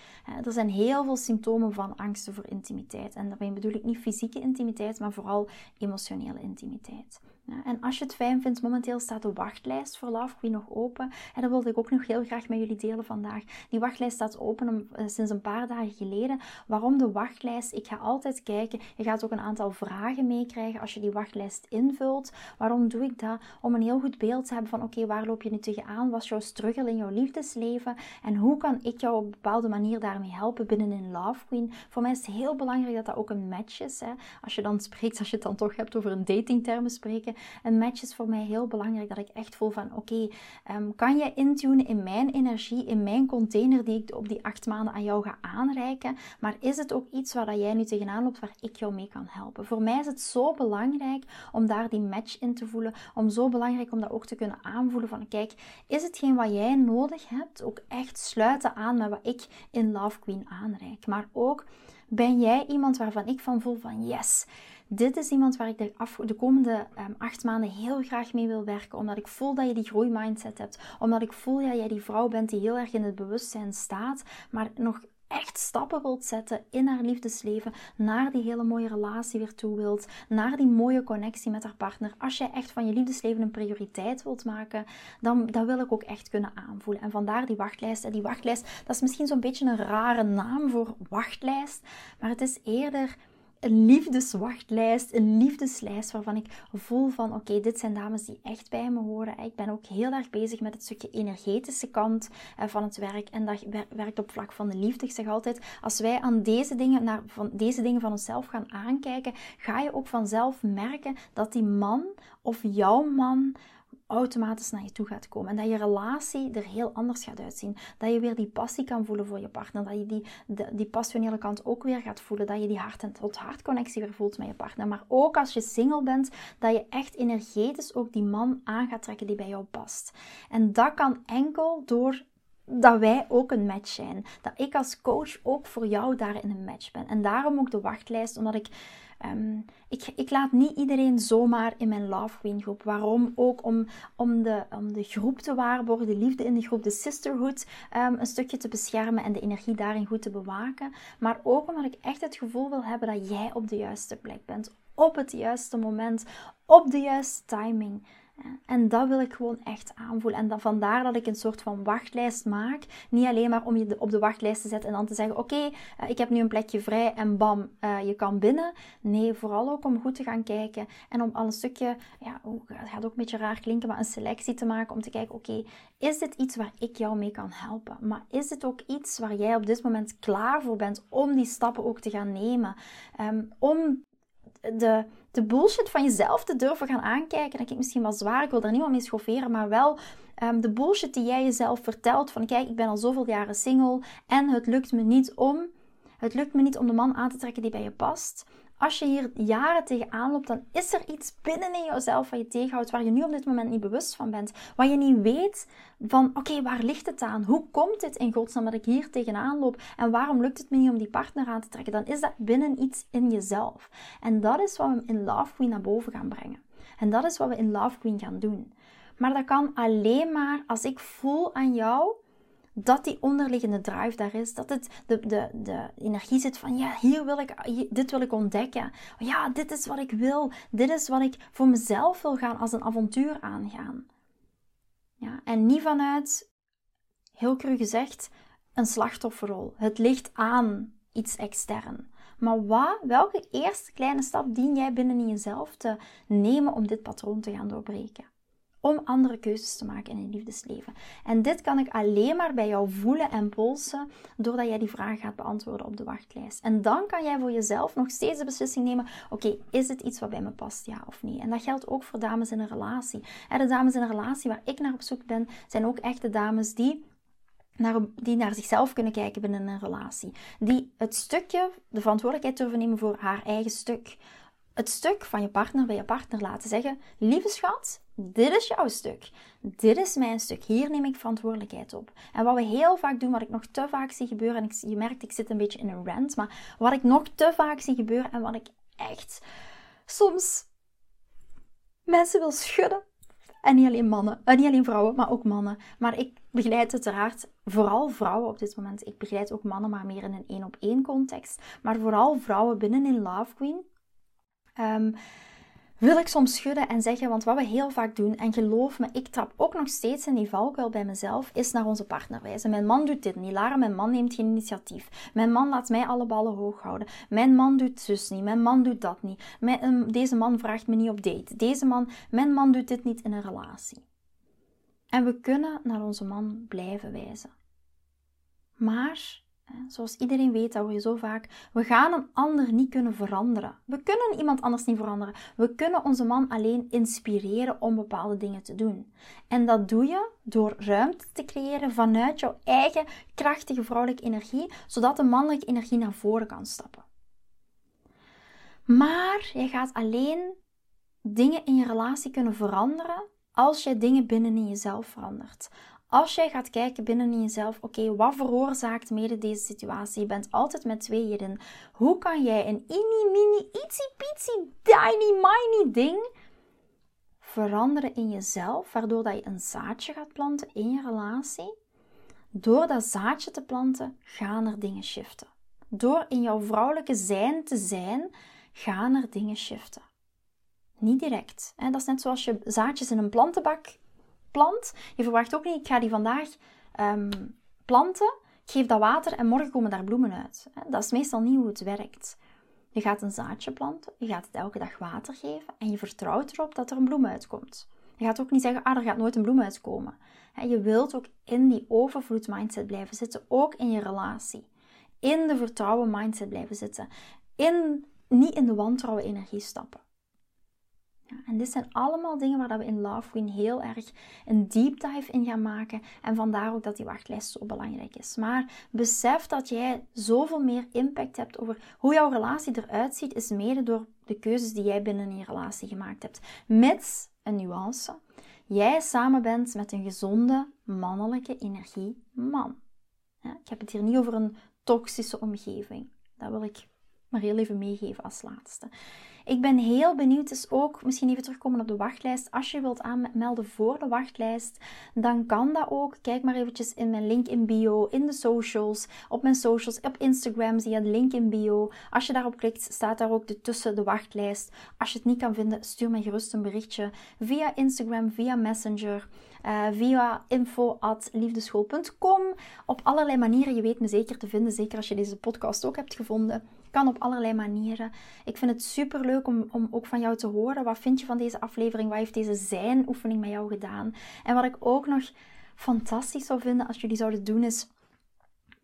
Er zijn heel veel symptomen van angsten voor intimiteit. En daarmee bedoel ik niet fysieke intimiteit, maar vooral emotionele intimiteit. En als je het fijn vindt, momenteel staat de wachtlijst voor Love Queen nog open. En dat wilde ik ook nog heel graag met jullie delen vandaag. Die wachtlijst staat open eh, sinds een paar dagen geleden. Waarom de wachtlijst? Ik ga altijd kijken. Je gaat ook een aantal vragen meekrijgen als je die wachtlijst invult. Waarom doe ik dat? Om een heel goed beeld te hebben van oké, waar loop je nu tegenaan? Wat is jouw struggle in jouw liefdesleven? En hoe kan ik jou op een bepaalde manier daarmee helpen binnen in Love Queen? Voor mij is het heel belangrijk dat dat ook een match is. Hè? Als je dan spreekt, als je het dan toch hebt over een datingtermen spreken een match is voor mij heel belangrijk. Dat ik echt voel van oké, ehm, kan je intunen in mijn energie, in mijn container die ik op die acht maanden aan jou ga aanreiken. Maar is het ook iets waar jij nu tegenaan loopt waar ik jou mee kan helpen? Voor mij is het zo belangrijk om daar die match in te voelen. Om zo belangrijk om dat ook te kunnen aanvoelen van kijk, is hetgeen wat jij nodig hebt ook echt sluiten aan met wat ik in Love Queen aanreik. Maar ook ben jij iemand waarvan ik van voel van yes, dit is iemand waar ik de, komende um, acht maanden heel graag mee wil werken. Omdat ik voel dat je die groeimindset hebt. Omdat ik voel dat jij die vrouw bent die heel erg in het bewustzijn staat. Maar nog echt stappen wilt zetten in haar liefdesleven, naar die hele mooie relatie weer toe wilt, naar die mooie connectie met haar partner. Als jij echt van je liefdesleven een prioriteit wilt maken, dan dat wil ik ook echt kunnen aanvoelen. En vandaar die wachtlijst. En die wachtlijst, dat is misschien zo'n beetje een rare naam voor wachtlijst, maar het is eerder een liefdeswachtlijst, een liefdeslijst waarvan ik voel van oké, dit zijn dames die echt bij me horen. Ik ben ook heel erg bezig met het stukje energetische kant eh, van het werk en dat werkt op vlak van de liefde. Ik zeg altijd, als wij aan deze dingen, naar, van, deze dingen van onszelf gaan aankijken, ga je ook vanzelf merken dat die man of jouw man automatisch naar je toe gaat komen. En dat je relatie er heel anders gaat uitzien. Dat je weer die passie kan voelen voor je partner. Dat je die, die passionele kant ook weer gaat voelen. Dat je die hart- en tot-hart connectie weer voelt met je partner. Maar ook als je single bent, dat je echt energetisch ook die man aan gaat trekken die bij jou past. En dat kan enkel door dat wij ook een match zijn. Dat ik als coach ook voor jou daarin een match ben. En daarom ook de wachtlijst, omdat ik Ehm, ik, ik, laat niet iedereen zomaar in mijn Love Queen groep. Waarom? Ook om, om, de, om de groep te waarborgen, de liefde in de groep, de sisterhood um, een stukje te beschermen en de energie daarin goed te bewaken. Maar ook omdat ik echt het gevoel wil hebben dat jij op de juiste plek bent. Op het juiste moment, op de juiste timing. En dat wil ik gewoon echt aanvoelen. En dan, vandaar dat ik een soort van wachtlijst maak. Niet alleen maar om je op de wachtlijst te zetten en dan te zeggen: Oké, eh, ik heb nu een plekje vrij en bam, uh, je kan binnen. Nee, vooral ook om goed te gaan kijken en om al een stukje, ja, het gaat ook een beetje raar klinken, maar een selectie te maken om te kijken: Oké, is dit iets waar ik jou mee kan helpen? Maar is dit ook iets waar jij op dit moment klaar voor bent om die stappen ook te gaan nemen? Um, om de, de bullshit van jezelf te durven gaan aankijken. Dat ik misschien wel zwaar, ik wil daar niemand mee schofferen, maar wel um, de bullshit die jij jezelf vertelt. Van kijk, ik ben al zoveel jaren single en het lukt me niet om. Het lukt me niet om de man aan te trekken die bij je past. Als je hier jaren tegenaan loopt, dan is er iets binnen in jezelf wat je tegenhoudt, waar je nu op dit moment niet bewust van bent. Waar je niet weet van, oké, waar ligt het aan? Hoe komt dit in godsnaam dat ik hier tegenaan loop? En waarom lukt het me niet om die partner aan te trekken? Dan is dat binnen iets in jezelf. En dat is wat we in Love Queen naar boven gaan brengen. En dat is wat we in Love Queen gaan doen. Maar dat kan alleen maar als ik voel aan jou dat die onderliggende drive daar is. Dat het de, de, de energie zit van, ja, hier wil ik, dit wil ik ontdekken. Ja, dit is wat ik wil. Dit is wat ik voor mezelf wil gaan als een avontuur aangaan. Ja, en niet vanuit, heel cru gezegd, een slachtofferrol. Het ligt aan iets extern. Maar wat, welke eerste kleine stap dien jij binnen in jezelf te nemen om dit patroon te gaan doorbreken? Om andere keuzes te maken in je liefdesleven. En dit kan ik alleen maar bij jou voelen en polsen doordat jij die vraag gaat beantwoorden op de wachtlijst. En dan kan jij voor jezelf nog steeds de beslissing nemen: oké, is het iets wat bij me past, ja of nee? En dat geldt ook voor dames in een relatie. De dames in een relatie waar ik naar op zoek ben, zijn ook echt de dames die naar, die naar zichzelf kunnen kijken binnen een relatie. Die het stukje, de verantwoordelijkheid durven nemen voor haar eigen stuk. Het stuk van je partner bij je partner laten zeggen: Lieve schat, dit is jouw stuk. Dit is mijn stuk. Hier neem ik verantwoordelijkheid op. En wat we heel vaak doen, wat ik nog te vaak zie gebeuren, en ik, je merkt, ik zit een beetje in een rant, maar wat ik nog te vaak zie gebeuren en wat ik echt soms mensen wil schudden. En niet alleen mannen, niet alleen vrouwen, maar ook mannen. Maar ik begeleid uiteraard vooral vrouwen op dit moment. Ik begeleid ook mannen, maar meer in een één op één context. Maar vooral vrouwen binnen in Love Queen. Um, wil ik soms schudden en zeggen, want wat we heel vaak doen, en geloof me, ik trap ook nog steeds in die valkuil bij mezelf, is naar onze partner wijzen. Mijn man doet dit niet, Lara, mijn man neemt geen initiatief. Mijn man laat mij alle ballen hoog houden. Mijn man doet zus niet, mijn man doet dat niet. Mijn, ehm, deze man vraagt me niet op date. Deze man, mijn man doet dit niet in een relatie. En we kunnen naar onze man blijven wijzen. Maar Zoals iedereen weet, dat hoor je zo vaak. We gaan een ander niet kunnen veranderen. We kunnen iemand anders niet veranderen. We kunnen onze man alleen inspireren om bepaalde dingen te doen. En dat doe je door ruimte te creëren vanuit jouw eigen krachtige vrouwelijke energie, zodat de mannelijke energie naar voren kan stappen. Maar je gaat alleen dingen in je relatie kunnen veranderen als je dingen binnen in jezelf verandert. Als jij gaat kijken binnen in jezelf, oké, wat veroorzaakt mede deze situatie? Je bent altijd met tweeën. Hoe kan jij een mini, mini, itsy, pitsy, tiny, miny ding veranderen in jezelf, waardoor dat je een zaadje gaat planten in je relatie? Door dat zaadje te planten, gaan er dingen shiften. Door in jouw vrouwelijke zijn te zijn, gaan er dingen shiften. Niet direct. Dat is net zoals je zaadjes in een plantenbak plant. Je verwacht ook niet, ik ga die vandaag um, planten, ik geef dat water en morgen komen daar bloemen uit. Dat is meestal niet hoe het werkt. Je gaat een zaadje planten, je gaat het elke dag water geven en je vertrouwt erop dat er een bloem uitkomt. Je gaat ook niet zeggen, ah, er gaat nooit een bloem uitkomen. Je wilt ook in die overvloed mindset blijven zitten, ook in je relatie. In de vertrouwen mindset blijven zitten. In, niet in de wantrouwen energie stappen. En dit zijn allemaal dingen waar we in Love Queen heel erg een deep dive in gaan maken. En vandaar ook dat die wachtlijst zo belangrijk is. Maar besef dat jij zoveel meer impact hebt over hoe jouw relatie eruit ziet, is mede door de keuzes die jij binnen je relatie gemaakt hebt. Mits een nuance. Jij samen bent met een gezonde mannelijke energie man. Ik heb het hier niet over een toxische omgeving. Dat wil ik maar heel even meegeven als laatste. Ik ben heel benieuwd, dus ook misschien even terugkomen op de wachtlijst. Als je wilt aanmelden voor de wachtlijst, dan kan dat ook. Kijk maar eventjes in mijn link in bio, in de socials, op mijn socials, op Instagram zie je de link in bio. Als je daarop klikt, staat daar ook de, tussen de wachtlijst. Als je het niet kan vinden, stuur mij gerust een berichtje via Instagram, via Messenger. Uh, via info.liefdeschool.com. Op allerlei manieren. Je weet me zeker te vinden. Zeker als je deze podcast ook hebt gevonden. Kan op allerlei manieren. Ik vind het super leuk om, om ook van jou te horen. Wat vind je van deze aflevering? Wat heeft deze zijn-oefening met jou gedaan? En wat ik ook nog fantastisch zou vinden als jullie zouden doen, is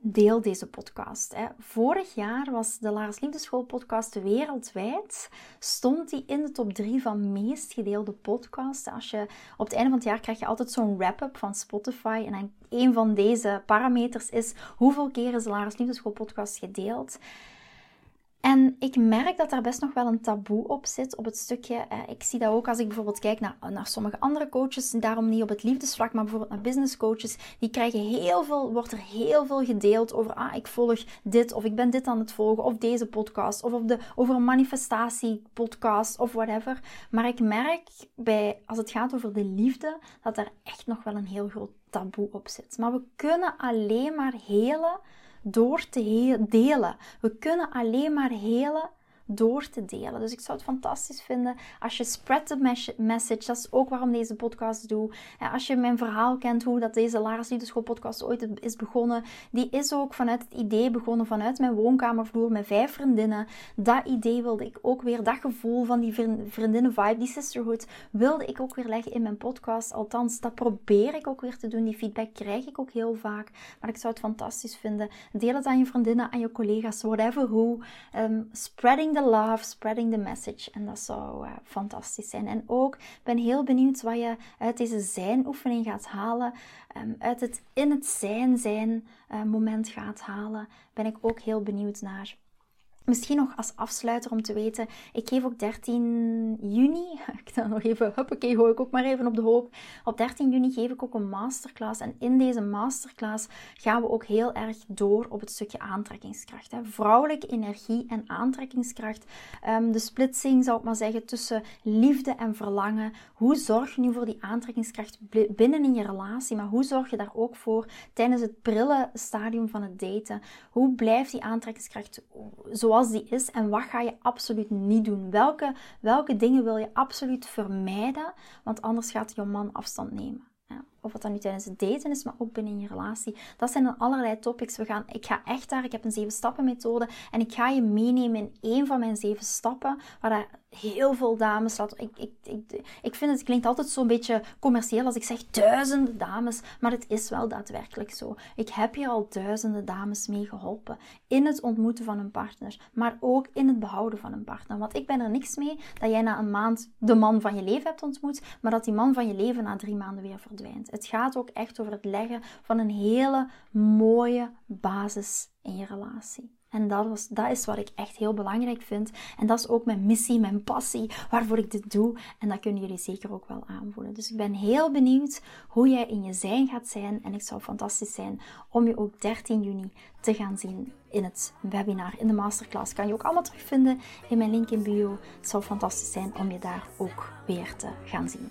deel deze podcast. Hè. Vorig jaar was de Lars Liefdeschool podcast wereldwijd. Stond die in de top 3 van meest gedeelde podcasts. Als je, op het einde van het jaar krijg je altijd zo'n wrap-up van Spotify. En een van deze parameters is hoeveel keer is de Lars Liefdeschool podcast gedeeld. En ik merk dat daar best nog wel een taboe op zit, op het stukje. Eh, ik zie dat ook als ik bijvoorbeeld kijk naar, naar sommige andere coaches, daarom niet op het liefdesvlak, maar bijvoorbeeld naar business coaches. Die krijgen heel veel, wordt er heel veel gedeeld over, ah, ik volg dit, of ik ben dit aan het volgen, of deze podcast, of op de, over een manifestatiepodcast, of whatever. Maar ik merk bij, als het gaat over de liefde, dat daar echt nog wel een heel groot taboe op zit. Maar we kunnen alleen maar helen door te delen. We kunnen alleen maar helen door te delen. Dus ik zou het fantastisch vinden als je spread the message. Dat is ook waarom deze podcast doe. Als je mijn verhaal kent, hoe dat deze Lara's Liefdeschool podcast ooit is begonnen. Die is ook vanuit het idee begonnen, vanuit mijn woonkamervloer met vijf vriendinnen. Dat idee wilde ik ook weer, dat gevoel van die vriendinnen vibe, die sisterhood, wilde ik ook weer leggen in mijn podcast. Althans, dat probeer ik ook weer te doen. Die feedback krijg ik ook heel vaak. Maar ik zou het fantastisch vinden. Deel het aan je vriendinnen, aan je collega's, whatever who. Um, spreading the love, spreading the message. En dat zou uh, fantastisch zijn. En ook ben heel benieuwd wat je uit deze zijn-oefening gaat halen. Um, uit het in het zijn zijn uh, moment gaat halen. Ben ik ook heel benieuwd naar. Misschien nog als afsluiter om te weten, ik geef ook 13 juni, ik dan nog even, huppakee, gooi ik ook maar even op de hoop. Op 13 juni geef ik ook een masterclass en in deze masterclass gaan we ook heel erg door op het stukje aantrekkingskracht. Hè. Vrouwelijke energie en aantrekkingskracht. Um, de splitsing, zou ik maar zeggen, tussen liefde en verlangen. Hoe zorg je nu voor die aantrekkingskracht binnen in je relatie, maar hoe zorg je daar ook voor tijdens het prille stadium van het daten? Hoe blijft die aantrekkingskracht zo zoals die is en wat ga je absoluut niet doen? Welke, welke dingen wil je absoluut vermijden? Want anders gaat je man afstand nemen. Of wat dan nu tijdens het daten is, maar ook binnen je relatie. Dat zijn dan allerlei topics. We gaan, ik ga echt daar, ik heb een zeven stappen methode en ik ga je meenemen in één van mijn zeven stappen, waar daar heel veel dames laten. Ik, ik, ik, ik vind het, klinkt altijd zo'n beetje commercieel als ik zeg duizenden dames, maar het is wel daadwerkelijk zo. Ik heb hier al duizenden dames mee geholpen in het ontmoeten van een partner, maar ook in het behouden van een partner. Want ik ben er niks mee dat jij na een maand de man van je leven hebt ontmoet, maar dat die man van je leven na drie maanden weer verdwijnt. Het gaat ook echt over het leggen van een hele mooie basis in je relatie. En dat, was, dat is wat ik echt heel belangrijk vind. En dat is ook mijn missie, mijn passie, waarvoor ik dit doe. En dat kunnen jullie zeker ook wel aanvoelen. Dus ik ben heel benieuwd hoe jij in je zijn gaat zijn. En ik zou fantastisch zijn om je ook 13 juni te gaan zien in het webinar, in de masterclass. Kan je ook allemaal terugvinden in mijn link in bio. Het zou fantastisch zijn om je daar ook weer te gaan zien.